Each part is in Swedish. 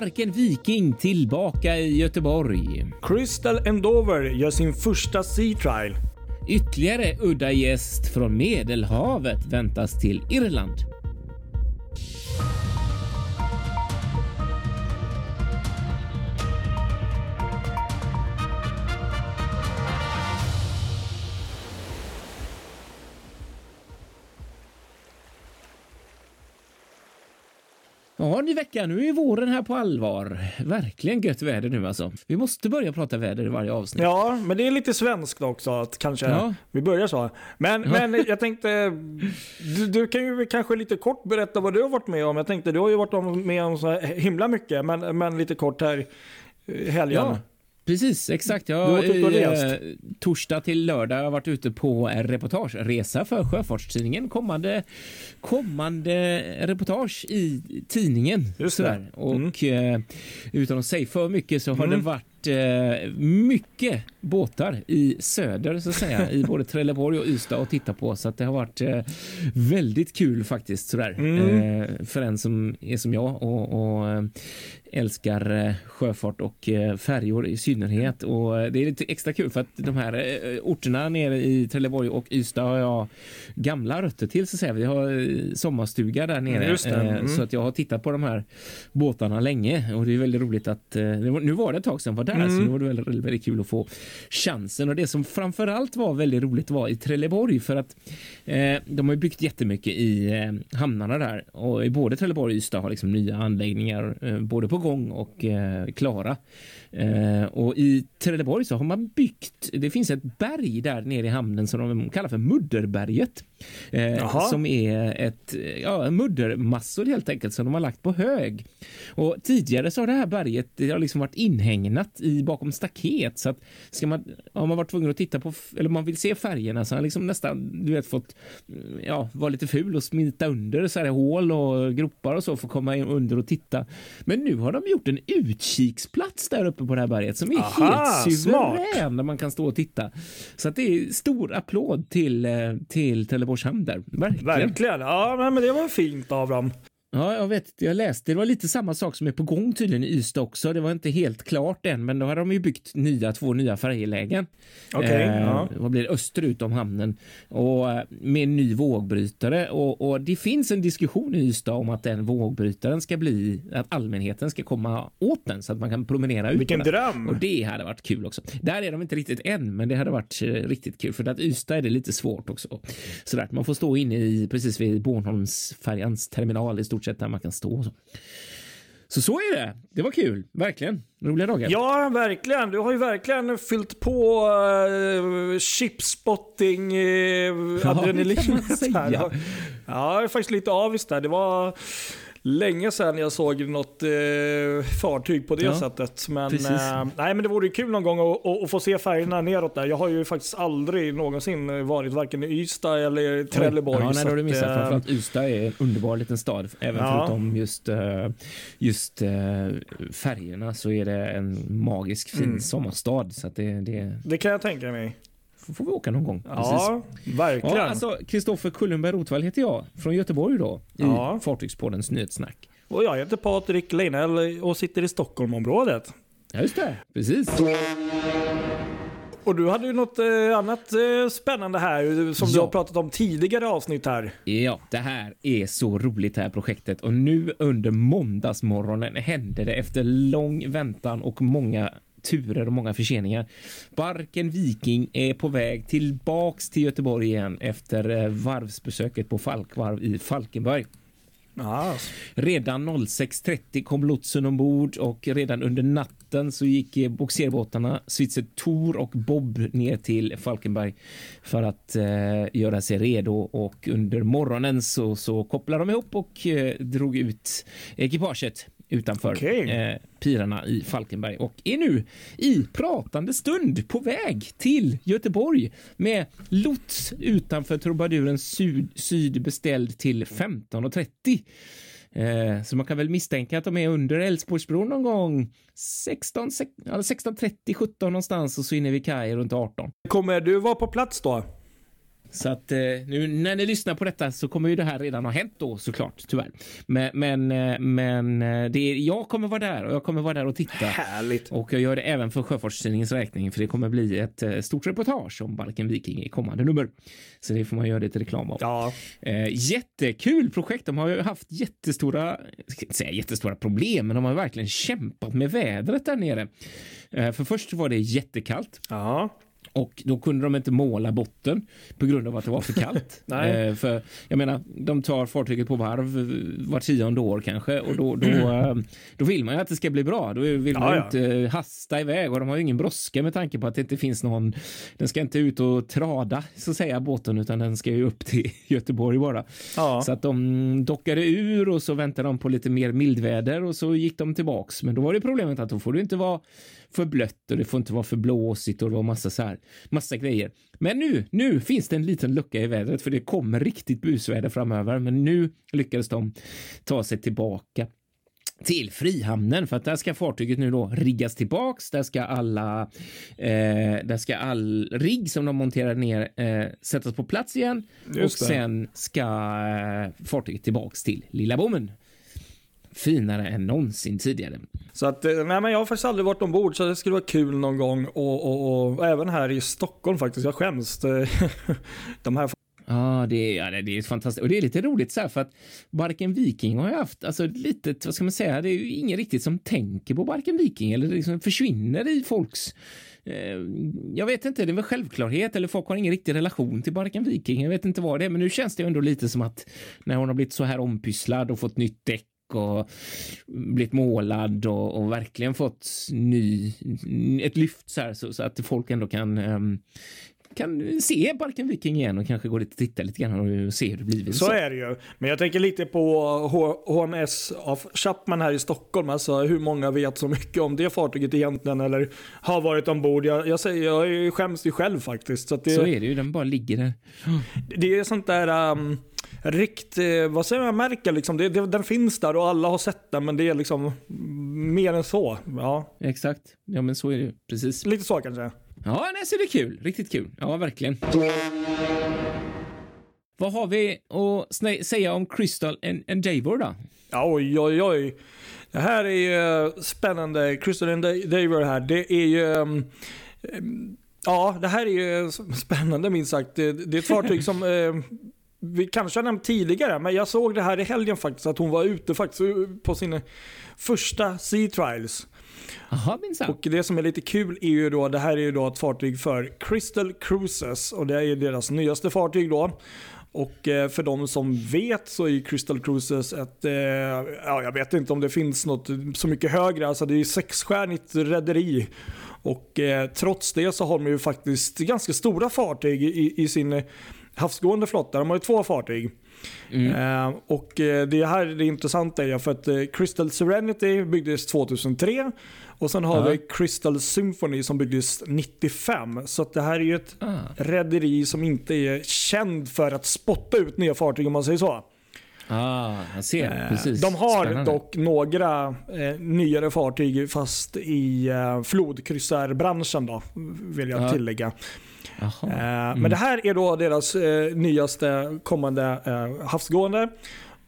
Barken Viking tillbaka i Göteborg. Crystal Endover gör sin första Sea Trial. Ytterligare udda gäst från Medelhavet väntas till Irland. Ja, ny vecka. Nu är våren här på allvar. Verkligen gött väder nu alltså. Vi måste börja prata väder i varje avsnitt. Ja, men det är lite svenskt också att kanske Ja. vi börjar så. Men, men jag tänkte, du, du kan ju kanske lite kort berätta vad du har varit med om. Jag tänkte, du har ju varit med om så himla mycket, men, men lite kort här i helgen. Ja, precis. Exakt. Jag eh, torsdag till lördag har jag varit ute på en reportageresa för Sjöfartstidningen. Kommande, kommande reportage i tidningen. Just. Mm. Och eh, utan att säga för mycket så har Mm. det varit eh, mycket båtar i söder så att säga i både Trelleborg och Ystad att titta på så att det har varit eh, väldigt kul faktiskt sådär Mm. eh, för en som är som jag och, och älskar eh, sjöfart och eh, färjor i synnerhet och eh, det är lite extra kul för att de här orterna nere i Trelleborg och Ystad har jag gamla rötter till så att säga. Vi har sommarstuga där nere eh, Mm. så att jag har tittat på de här båtarna länge och det är väldigt roligt att nu var det ett tag sedan jag var där Mm. så nu var det väldigt, väldigt, väldigt kul att få chansen och det som framförallt var väldigt roligt var i Trelleborg för att eh, de har byggt jättemycket i eh, hamnarna där och i både Trelleborg och Ystad har liksom nya anläggningar eh, både på gång och eh, klara. Eh, och i Trelleborg så har man byggt, det finns ett berg där nere i hamnen som de kallar för Mudderberget. Eh, som är ett, ja, muddermassor helt enkelt som de har lagt på hög. Och tidigare så har det här berget det har liksom varit inhägnat i bakom staket så att ska man, har man varit tvungen att titta på, eller man vill se färgerna så har liksom nästan, du vet, fått, ja, vara lite ful och smita under så här hål och gropar och så för att komma in under och titta. Men nu har de gjort en utkiksplats där uppe på det här berget som är Aha, helt smart. suverän där man kan stå och titta. Så att det är stor applåd till, eh, till Trelleborgs hamn där. Verkligen. Verkligen. Ja, men det var fint av dem. Ja, jag vet. Jag läste. Det var lite samma sak som är på gång tydligen i Ystad också. Det var inte helt klart än, men då har de ju byggt nya, två nya färjelägen. Okej, ja. Vad blir det? Österut om hamnen och eh, med ny vågbrytare och, och det finns en diskussion i Ystad om att den vågbrytaren ska bli att allmänheten ska komma åt den så att man kan promenera ut Vilken dröm. Och det hade varit kul också. Där är de inte riktigt än, men det hade varit eh, riktigt kul för att Ystad är det lite svårt också. Sådär, man får stå inne i precis vid Bornholmsfärjans terminal i stort där man kan stå. Så. så så är det. Det var kul, verkligen. Roliga dagar. Ja, verkligen. Du har ju verkligen fyllt på uh, chipspotting, uh, Ja, adrenalin. det kan man Så här, säga. Ja, Ja, jag är faktiskt lite avis där. Det var länge sedan jag såg något eh, fartyg på det Ja, sättet. Men, eh, nej, men det vore ju kul någon gång att, att, att få se färgerna neråt där. Jag har ju faktiskt aldrig någonsin varit varken i Ystad eller Trelleborg. Ja, nej, då har du missat. eh, Framförallt Ystad är en underbar liten stad. Även Ja. förutom just, eh, just eh, färgerna så är det en magisk fin Mm. sommarstad. Så det, det Det kan jag tänka mig. Får vi åka någon gång. Ja, verkligen. Ja, alltså Kristoffer Kullenberg Rotvall heter jag från Göteborg då i Ja. Fartygspoddens nyhetssnack. Och jag heter Patrik Leinell och sitter i Stockholmområdet. Ja, just det. Precis. Och du hade ju något eh, annat eh, spännande här som du Ja. har pratat om tidigare avsnitt här. Ja, det här är så roligt det här projektet och nu under måndagsmorgonen hände det efter lång väntan och många turer och många förseningar. Barken Viking är på väg tillbaks till Göteborg igen efter eh, varvsbesöket på Falkvarv i Falkenberg. Ja, Redan 06.30 kom lotsen ombord och redan under natten så gick eh, bogserbåtarna Switzer Tor och Bob ner till Falkenberg för att eh, göra sig redo och under morgonen så, så kopplade de ihop och eh, drog ut ekipaget utanför Okej. eh, pirarna i Falkenberg och är nu i pratande stund på väg till Göteborg med lots utanför Trubadurens syd, syd beställd till 15.30. Eh, så man kan väl misstänka att de är under Älvsborgsbron någon gång 16, sex- eller 16.30, 17 någonstans och så inne vid kaj runt 18. Kommer du vara på plats då? Så att eh, nu när ni lyssnar på detta så kommer ju det här redan ha hänt då såklart, tyvärr. Men, men, eh, men eh, det är, jag kommer vara där och jag kommer vara där och titta. Härligt. Och jag gör det även för Sjöfartstidningens räkning för det kommer bli ett stort reportage om Balken Viking i kommande nummer. Så det får man göra lite reklam av. Ja. Eh, jättekul projekt. De har ju haft jättestora, jag ska inte säga jättestora problem, men de har verkligen kämpat med vädret där nere. Eh, för först var det jättekallt Ja. Och då kunde de inte måla botten på grund av att det var för kallt. Eh, för jag menar, de tar fartyget på varv var tionde år kanske och då, då, eh, då vill man ju att det ska bli bra. Då vill man ju ja. inte hasta iväg och de har ju ingen brådska med tanke på att det inte finns någon. Den ska inte ut och trada så att säga båten utan den ska ju upp till Göteborg bara. Ja. Så att de dockade ur och så väntade de på lite mer mildväder och så gick de tillbaks. Men då var det problemet att då får det inte vara för blött och det får inte vara för blåsigt och det var massa så här, massa grejer. Men nu, nu finns det en liten lucka i vädret för det kommer riktigt busväder framöver. Men nu lyckades de ta sig tillbaka till Frihamnen för att där ska fartyget nu då riggas tillbaks. Där ska alla, eh, där ska all rigg som de monterar ner eh, sättas på plats igen och Just det. sen ska eh, fartyget tillbaks till Lilla Bommen. Finare än någonsin tidigare. Så att, eh, nej men jag har faktiskt aldrig varit ombord så det skulle vara kul någon gång. Och, och, och, även här i Stockholm faktiskt. Jag skäms. De här Ja, det, är- ja, det är fantastiskt. Och det är lite roligt så här för att Barken Viking har ju haft, alltså lite, vad ska man säga, det är ju ingen riktigt som tänker på Barken Viking eller det liksom försvinner i folks eh, jag vet inte, det är väl självklarhet eller folk har ingen riktig relation till Barken Viking. Jag vet inte vad det är, men nu känns det ändå lite som att när hon har blivit så här ompysslad och fått nytt däck och blivit målad och, och verkligen fått ny, ett lyft så här så, så att folk ändå kan ehm, kan se Barken Viking igen och kanske gå dit och titta lite grann och se hur det blivit. Så är det ju. Men jag tänker lite på H- HMS av Chapman här i Stockholm. Alltså hur många vet så mycket om det fartyget egentligen eller har varit ombord. Jag, jag, säger, jag skäms ju själv faktiskt. Så, det, Så är det ju, den bara ligger där. det är sånt där um, rikt, eh, vad säger man, märke liksom. Det, det, den finns där och alla har sett den men det är liksom mer än så. Ja, Exakt. Ja, men så är det ju. Precis. lite så kanske. Ja, nej, så det är kul. Riktigt kul. Ja, verkligen. Vad har vi att säga om Crystal en- Endeavour då? Oj, oj, oj. Det här är ju spännande. Crystal and Daver här. Det är ju... um, um, Ja, det här är ju spännande minst sagt. Det, det är ett fartyg som eh, vi kanske har nämnt tidigare, men jag såg det här i helgen faktiskt, att hon var ute faktiskt på sin första Sea Trials. Minsann. Och det som är lite kul är ju då, det här är ju då ett fartyg för Crystal Cruises och det är ju deras nyaste fartyg då. Och eh, för de som vet så är Crystal Cruises ett, eh, ja jag vet inte om det finns något så mycket högre, alltså det är ju sexstjärnigt rederi. Och eh, trots det så har de ju faktiskt ganska stora fartyg i, i sin havsgående flotta. De har ju två fartyg. Eh, och eh, det här är det intressanta är för att eh, Crystal Serenity byggdes 2003 och sen har Ja. vi Crystal Symphony som byggdes 95. Så det här är ju ett Ah. rederi som inte är känd för att spotta ut nya fartyg om man säger så. Ah, jag ser. Eh, Precis. De har Spännande. dock några eh, nyare fartyg fast i eh, flodkryssarbranschen då, vill jag Ja. tillägga. Eh, Men det här är då deras eh, nyaste kommande eh, havsgående.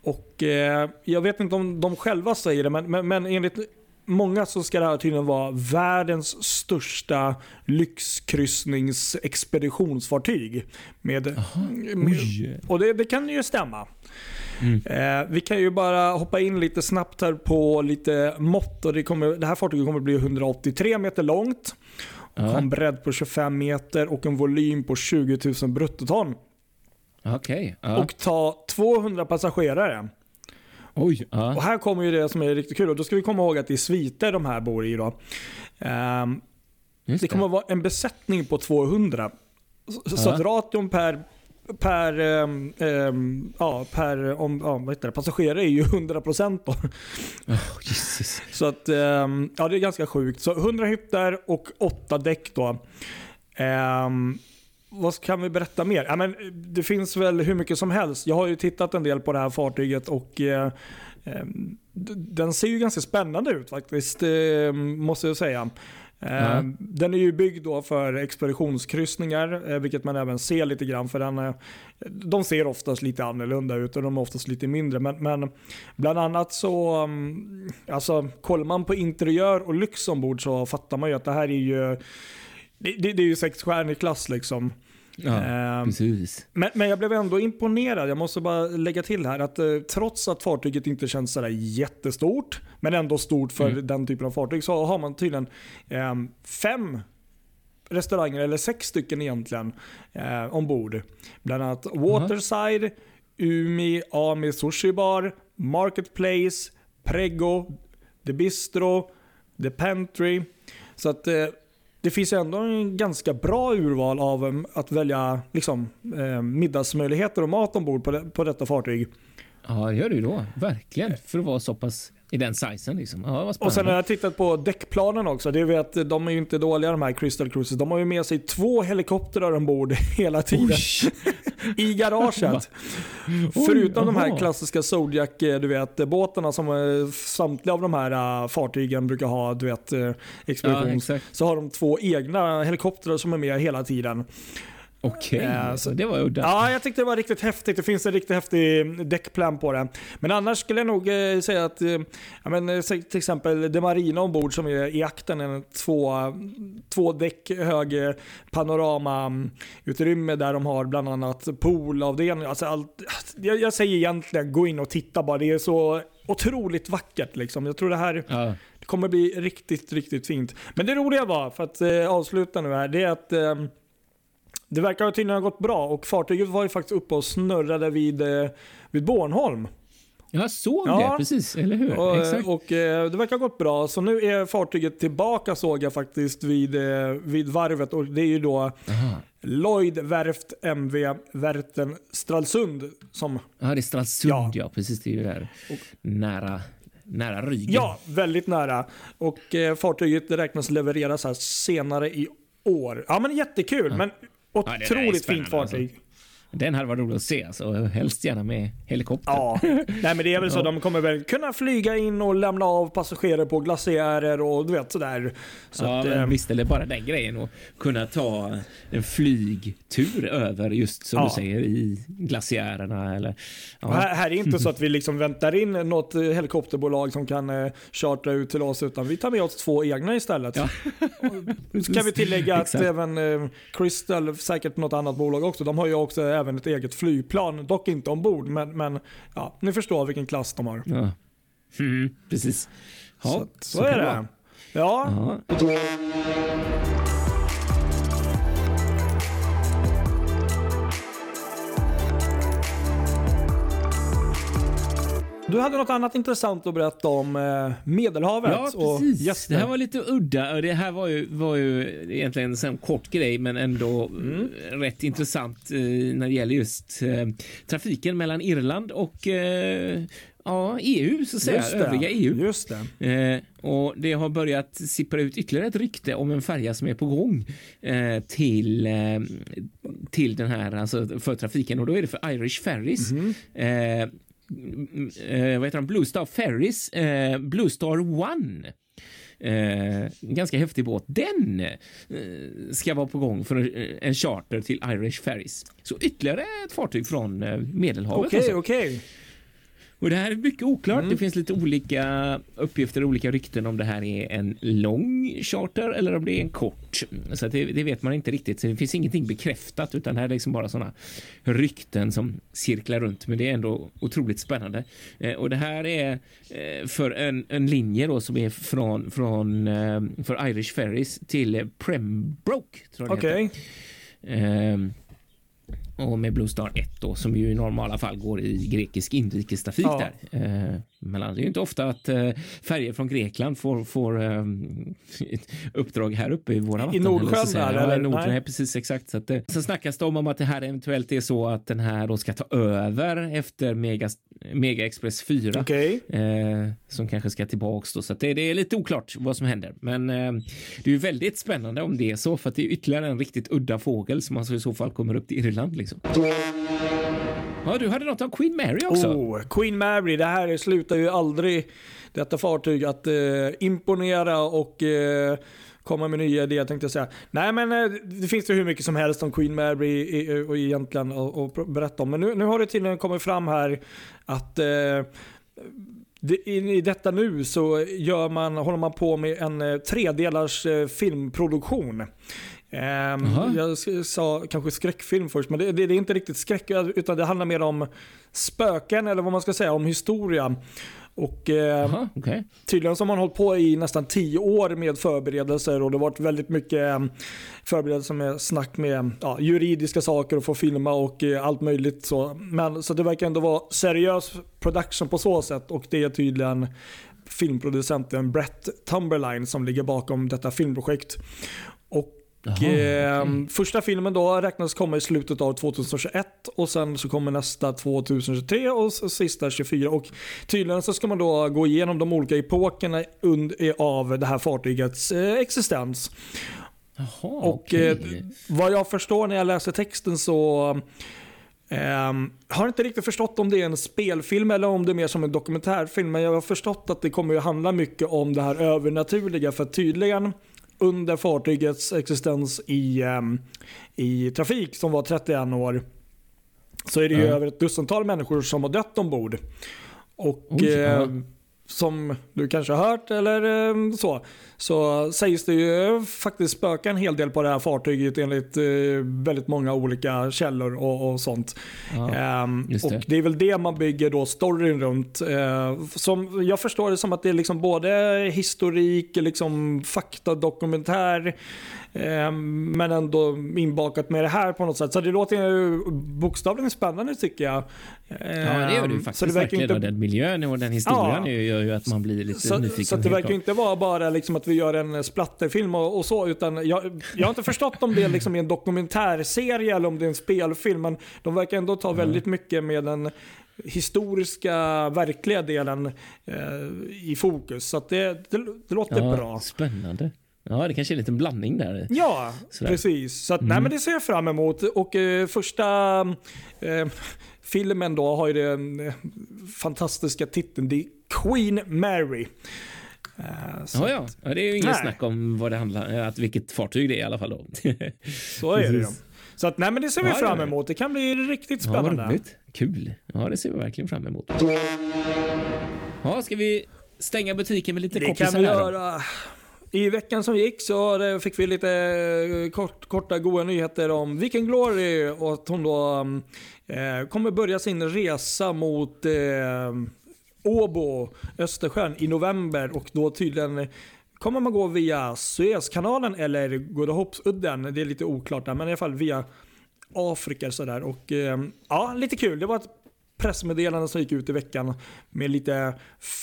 Och eh, jag vet inte om de själva säger det, men, men, men enligt många så ska det här tydligen vara världens största lyxkryssningsexpeditionsfartyg. Med, med, och det, det kan ju stämma. Mm. Eh, vi kan ju bara hoppa in lite snabbt här på lite mått. Och det, kommer, det här fartyget kommer bli 183 meter långt. Ja. Har en bredd på 25 meter och en volym på 20 000 bruttoton. Okej. Ja. Och ta 200 passagerare. Oj. Och Ja. här kommer ju det som är riktigt kul. Och då ska vi komma ihåg att det är sviter de här bor i. Då. Just det kommer att vara en besättning på 200. Så, så Ja. att ration per, per, ehm, ehm, ja, per om, ja, vad heter det, passagerare är ju 100% då. Oh. Så att, ehm, ja det är ganska sjukt. Så 100 hytter och 8 däck då. Vad kan vi berätta mer? Ja, men det finns väl hur mycket som helst. Jag har ju tittat en del på det här fartyget och d- den ser ju ganska spännande ut faktiskt, måste jag säga. Mm. Den är ju byggd då för expeditionskryssningar, eh, vilket man även ser lite grann. För den, eh, de ser oftast lite annorlunda ut och de är oftast lite mindre. Men, men bland annat så, mm, alltså kollar man på interiör och lyx ombord så fattar man ju att det här är ju, det, det, det är ju sexstjärnig klass liksom. Ja, Ehm, precis. men, men jag blev ändå imponerad. Jag måste bara lägga till här att eh, trots att fartyget inte känns sådär jättestort, men ändå stort för Mm. den typen av fartyg, så har man tydligen eh, fem restauranger, eller sex stycken egentligen, eh, ombord. Bland annat Waterside, Umi, Ami Sushi Bar, Marketplace, Prego, The Bistro, The Pantry. Så att eh, det finns ändå en ganska bra urval av em, att välja liksom, eh, middagsmöjligheter och mat ombord på, det, på detta fartyg. Ja, det gör det ju då. Verkligen. För att vara så pass i den sizen liksom. Ja, Och sen har jag tittat på däckplanen också. Det är att de är ju inte dåliga de här Crystal Cruises. De har ju med sig två helikoptrar ombord hela tiden. I garaget. Oj, Förutom de här klassiska Zodiac eh, du vet, båtarna som eh, samtliga av de här eh, fartygen brukar ha, du vet, Ja, så har de två egna helikoptrar som är med hela tiden. Okej, Eh, så det var udda. Ja, jag tyckte det var riktigt häftigt. Det finns en riktigt häftig däckplan på det. Men annars skulle jag nog eh, säga att, eh, ja, men, till exempel det marina ombord som är i akten, en två, två däck hög panoramautrymme där de har bland annat poolavdelning. Alltså allt, jag, jag säger egentligen gå in och titta bara. Det är så otroligt vackert liksom. Jag tror det här Ja. det kommer bli riktigt, riktigt fint. Men det roliga var, för att eh, avsluta nu här, det är att eh, det verkar ha tydligen ha gått bra och fartyget var ju faktiskt uppe och snurrade vid, eh, vid Bornholm. Jag såg Ja. det, precis. Eller hur? Och, Exakt. och eh, det verkar ha gått bra. Så nu är fartyget tillbaka såg jag faktiskt vid, eh, vid varvet och det är ju då Aha. Lloyd Werft MV Värten Stralsund som Ja, det är Stralsund, Ja. ja. Precis, det är ju där nära, nära Rygen. Ja, väldigt nära. Och eh, fartyget räknas levereras här senare i år. Ja men jättekul, men otroligt fint spännande, fartyg. Den hade varit rolig att se, alltså. helst gärna med helikopter. Ja, nej men det är väl så. De kommer väl kunna flyga in och lämna av passagerare på glaciärer och du vet sådär. Så ja, att, men eh, visst, eller bara den grejen att kunna ta en flygtur över just som Ja. du säger i glaciärerna eller... Ja. här, här är inte så att vi liksom väntar in något helikopterbolag som kan eh, chartra ut till oss utan vi tar med oss två egna istället. Ja. Kan vi tillägga att även eh, Crystal, säkert något annat bolag också, de har ju också även ett eget flygplan. Dock inte ombord, men, men ja, ni förstår vilken klass de har. Ja. Mm, precis. Ja, så så, kan är det det. Ja, du hade något annat intressant att berätta om eh, Medelhavet Ja, och precis. gäster. Det här var lite udda. och Det här var ju, var ju egentligen en kort grej, men ändå Mm. eh, rätt intressant eh, när det gäller just trafiken mellan Irland och ja, EU, så att säga. Just det. Övriga EU. Just det. Eh, och det har börjat sippra ut ytterligare ett rykte om en färja som är på gång eh, till, eh, till den här, alltså för trafiken och då är det för Irish Ferries. Mm, eh, vad heter de? Blue Star Ferries, eh, Blue Star One. Eh, ganska häftig båt. Den eh, ska vara på gång för eh, en charter till Irish Ferries. Så ytterligare ett fartyg från eh, Medelhavet. Okej, alltså. okej. Och det här är mycket oklart. Mm. Det finns lite olika uppgifter och olika rykten om det här är en lång charter eller om det är en kort. Så det, det vet man inte riktigt. Så det finns ingenting bekräftat utan det här är liksom bara sådana rykten som cirklar runt. Men det är ändå otroligt spännande. Eh, och det här är eh, för en, en linje då som är från, från eh, för Irish Ferries till Pembroke. Heter. Okej. Ehm, och med Blue Star 1 då, som ju i normala fall går i grekisk inrikestrafik Ja. där. Eh, men det är ju inte ofta att eh, färger från Grekland får, får eh, uppdrag här uppe i våra vatten. Nordsjön att säga. där, Ja, eller? i Nordsjön, Nej. precis exakt. Så att, eh, sen snackas det om, om att det här eventuellt är så att den här då ska ta över efter Mega, Mega Express 4. Okej. Eh, som kanske ska tillbaks då. Så det, det är lite oklart vad som händer. Men eh, det är ju väldigt spännande om det är så, för att det är ytterligare en riktigt udda fågel som alltså i så fall kommer upp till Irland. Liksom. Liksom. Ja, du hade något om Queen Mary också. Oh, Queen Mary, det här slutar ju aldrig detta fartyg att eh, imponera och eh, komma med nya idéer tänkte jag säga. Nej men eh, det finns ju hur mycket som helst om Queen Mary och egentligen att berätta om. Men nu, nu har det tydligen kommit fram här att eh, i detta nu så gör man, håller man på med en eh, tredelars eh, filmproduktion. Um, jag sa kanske skräckfilm först, men det, det, det, är inte riktigt skräck utan det handlar mer om spöken eller vad man ska säga, om historia. Och eh, Aha, okay. Tydligen så har man hållit på i nästan tio år med förberedelser och det har varit väldigt mycket ehm, förberedelser med snack med ja, juridiska saker och få filma och eh, allt möjligt. Så. Men, så det verkar ändå vara seriös production på så sätt och det är tydligen filmproducenten Brett Tumberline som ligger bakom detta filmprojekt. Och Aha, eh, okay. Första filmen då räknas komma i slutet av 2021 och sen så kommer nästa 2023 och sista 24. Och tydligen så ska man då gå igenom de olika epokerna av det här fartygets eh, existens. Aha, och okay. eh, vad jag förstår när jag läser texten så Um, har inte riktigt förstått om det är en spelfilm eller om det är mer som en dokumentärfilm. Men jag har förstått att det kommer att handla mycket om det här övernaturliga. För tydligen under fartygets existens i, um, i trafik som var 31 år så är det ju mm. över ett dussintal människor som har dött ombord. Och Oj, eh, som du kanske har hört eller eh, så, så sägs det ju faktiskt spöka en hel del på det här fartyget enligt eh, väldigt många olika källor och, och sånt. Um, det. Och det är väl det man bygger då storyn runt. Uh, som, jag förstår det som att det är liksom både historik, liksom faktadokumentär, Ehm, men ändå inbakat med det här på något sätt. Så det låter ju bokstavligen spännande tycker jag. Ja, det gör det ju ehm, faktiskt. Så det verkar inte... Den miljön och den historien ja. gör ju att man blir lite så, nyfiken. Så det verkar inte vara bara liksom att vi gör en splatterfilm och, och så, utan jag, jag har inte förstått om det är liksom en dokumentärserie eller om det är en spelfilm, men de verkar ändå ta väldigt mycket med den historiska, verkliga delen eh, i fokus. Så det, det, det, låter ja, bra. Spännande. Ja, det kanske är en liten blandning där. Ja, Sådär. precis. Så att, mm. nej, men det ser jag fram emot. Och eh, första eh, filmen då har ju den eh, fantastiska titeln The Queen Mary. Uh, ja, ja. ja, det är ju inget snack om vad det handlar att vilket fartyg det är i alla fall. Då. så är det ju. Så att, nej, men det ser vi ja, fram emot. Det kan bli riktigt spännande. Ja, Kul. Ja, det ser vi verkligen fram emot. Ja, ska vi stänga butiken med lite kompisar Det kan vi göra. I veckan som gick så eh, fick vi lite eh, kort, korta goda nyheter om Viking Glory och att hon då mm, eh, kommer börja sin resa mot eh, Åbo, Östersjön i november och då tydligen kommer man gå via Suezkanalen eller Godahoppsudden. Det är lite oklart där, men i alla fall via Afrika sådär. Och eh, ja, lite kul. Det var ett pressmeddelande som gick ut i veckan med lite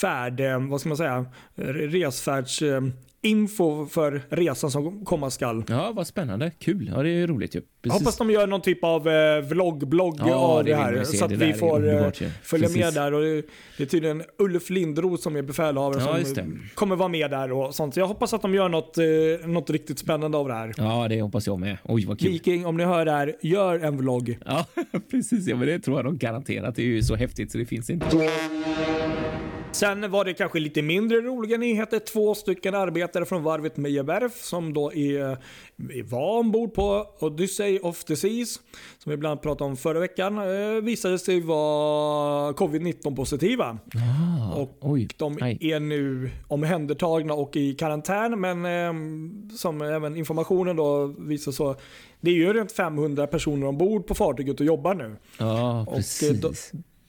färd, vad ska man säga, resfärds eh, info för resan som komma skall. Ja, vad spännande. Kul. Ja, det är roligt ju. Jag hoppas de gör någon typ av eh, vlogg-blogg ja, av det, det här. Så att vi får eh, följa Precis. med där. Och det, det, är tydligen Ulf Lindroth som är befälhavare ja, som kommer vara med där och sånt. Så jag hoppas att de gör något, eh, något riktigt spännande av det här. Ja, det hoppas jag med. Oj, vad kul. Viking, om ni hör det här, gör en vlogg. Ja, precis. Ja, men det tror jag de garanterat. Det är ju så häftigt så det finns inte. Sen var det kanske lite mindre roliga nyheter. Två stycken arbetare från varvet Mejerberg som då är, var ombord på Odyssey of the Seas, som vi bland pratade om förra veckan, eh, visade sig vara covid-19 positiva. Ah, och oj, de aj. är nu omhändertagna och i karantän, men eh, som även informationen då visar så det är ju runt 500 personer ombord på fartyget och jobbar nu. Ja, precis. Och,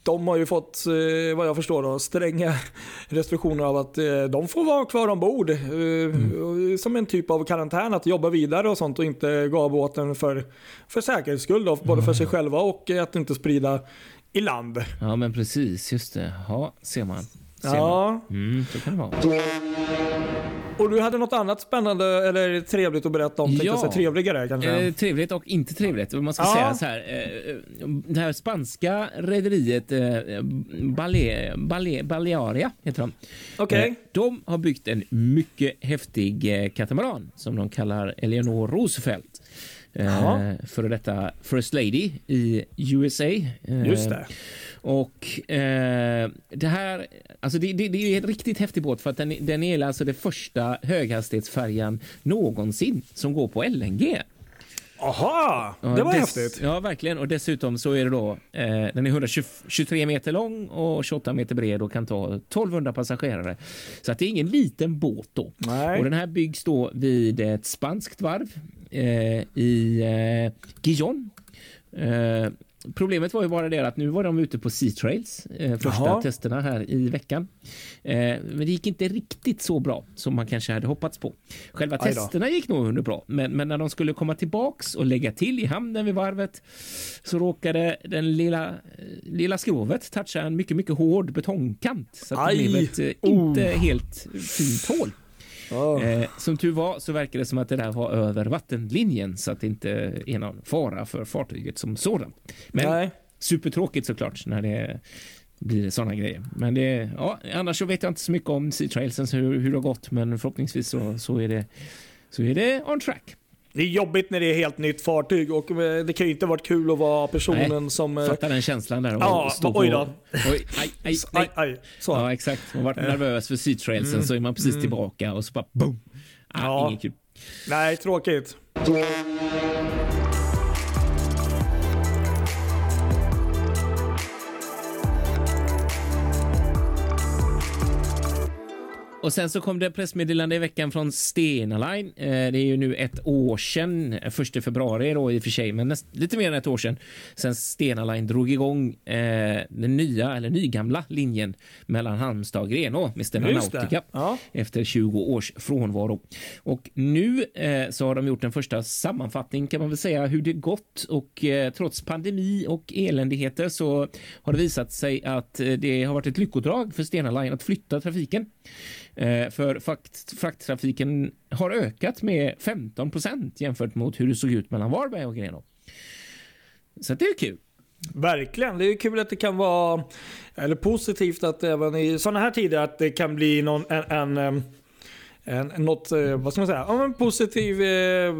de har ju fått, eh, vad jag förstår, då, stränga restriktioner av att eh, de får vara kvar ombord. Eh, mm. Som en typ av karantän, att jobba vidare och sånt och inte gå av båten för, för säkerhets skull. Då, både för sig själva och att inte sprida i land. Ja men precis, just det. Ja, ser man. Ser ja. Man. Mm, så kan det vara. Och du hade något annat spännande eller trevligt att berätta om? Ja, säga, trevligare kanske? Eh, trevligt och inte trevligt. Man ska ja. säga så här. Eh, det här spanska rederiet eh, Bale, Bale, Balearia heter de. Okay. Eh, de har byggt en mycket häftig eh, katamaran som de kallar Eleanor Roosevelt. Eh, före detta First Lady i USA. Eh, Just det. Och eh, det här, alltså det, det, det, är en riktigt häftig båt för att den, den är alltså det första höghastighetsfärjan någonsin som går på LNG. Aha, det var häftigt. Ja, verkligen. Och dessutom så är det då, eh, den är 123 meter lång och 28 meter bred och kan ta 1200 passagerare. Så att det är ingen liten båt då. Nej. Och den här byggs då vid ett spanskt varv i eh, Gijon. Eh, Problemet var ju bara det att nu var de ute på Sea Trails, eh, första Jaha. testerna här i veckan. Eh, men det gick inte riktigt så bra som man kanske hade hoppats på. Själva testerna gick nog bra, men, men när de skulle komma tillbaks och lägga till i hamnen vid varvet så råkade den lilla, eh, lilla skrovet toucha en mycket, mycket hård betongkant. Så att det Aj. blev ett eh, Oh. inte helt fint hål. Ja. Eh, som tur var så verkar det som att det där var över vattenlinjen så att det inte är någon fara för fartyget som sådant. Men Nej. supertråkigt såklart när det blir sådana grejer. Men det, ja, annars så vet jag inte så mycket om Sea Trailsen hur, hur det har gått, men förhoppningsvis så, så, är det, så är det on track. Det är jobbigt när det är helt nytt fartyg och eh, det kan ju inte varit kul att vara personen Nej, som... eh, Fattar den känslan där. Och Ja, stå oj då. Oj, aj, aj, Aj. Så. Ja, exakt. Man varit nervös för Sea Trailsen så är man precis tillbaka och så bara boom. Ah, Ja. Inget kul. Nej, tråkigt. Och sen så kom det pressmeddelande i veckan från Stena Line. Eh, det är ju nu ett år sedan, eh, första februari då i och för sig, men näst, lite mer än ett år sedan, sen Stena Line drog igång eh, den nya, eller nygamla linjen mellan Halmstad och Grenå med Stena. Nautica Ja. efter 20 års frånvaro. Och nu eh, så har de gjort en första sammanfattning kan man väl säga hur det gått och eh, trots pandemi och eländigheter så har det visat sig att eh, det har varit ett lyckodrag för Stena Line att flytta trafiken. Eh, för frakt, frakttrafiken har ökat med 15 procent jämfört mot hur det såg ut mellan Varberg och Grenå. Så det är kul. Verkligen. Det är kul att det kan vara, eller positivt att även i sådana här tider att det kan bli någon, en, en, em, en, något, eh, vad ska man säga, ja, en positiv eh,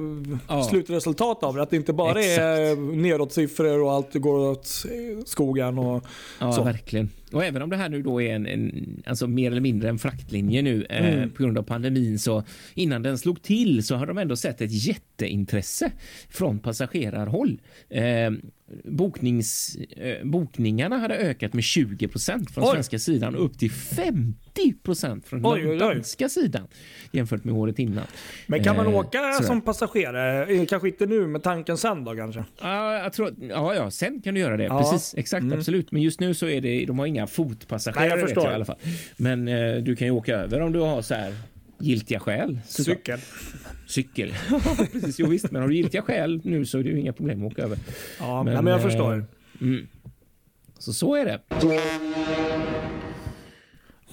Ja. slutresultat av det. Att det inte bara är nedåtsiffror och allt går åt eh, skogen. Och, Ja, Så. verkligen. Och även om det här nu då är en, en alltså mer eller mindre en fraktlinje nu eh, Mm. på grund av pandemin så innan den slog till så har de ändå sett ett jätteintresse från passagerarhåll. Eh, boknings, eh, bokningarna hade ökat med 20 procent från Oj. svenska sidan upp till 50 procent från Oj, den oj, oj. danska sidan jämfört med året innan. men kan man Eh, åka sådär. som passagerare? Eh, Kanske inte nu, med tanken sen då kanske? Ja, jag tror, ja, ja, sen kan du göra det. Ja. Precis, exakt, absolut. Men just nu så är det, de har inga fotpassagerare Nej, jag förstår. jag i alla fall. Men eh, du kan ju åka över om du har så här giltiga skäl. Cykel. Cykel. Precis, jo, visst, men har du giltiga skäl nu så är det ju inga problem att åka över. Ja, Men, men, men jag eh, förstår. Mm. Så så är det.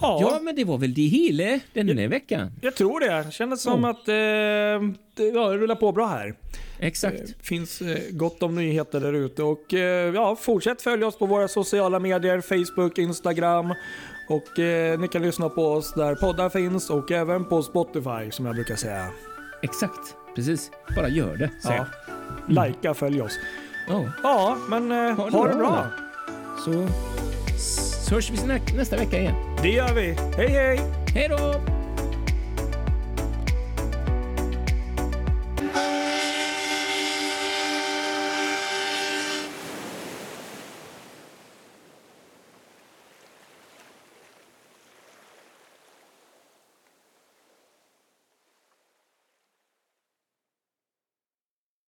Ja, Ja, men det var väl det hela den här veckan. jag tror det. Det kändes som Ja. att eh, det ja, det rullar på bra här. Exakt. Det finns eh, gott om nyheter där ute och eh, ja, fortsätt följa oss på våra sociala medier, Facebook, Instagram och eh, ni kan lyssna på oss där poddar finns och även på Spotify som jag brukar säga. Exakt. Precis. Bara gör det. Ja. jag. Likea, följ oss. Ja. Ja, men eh, Ha ha, det det bra. bra. Så, så hörs vi nä- nästa vecka igen. Det gör vi. Hej hej! Hej då!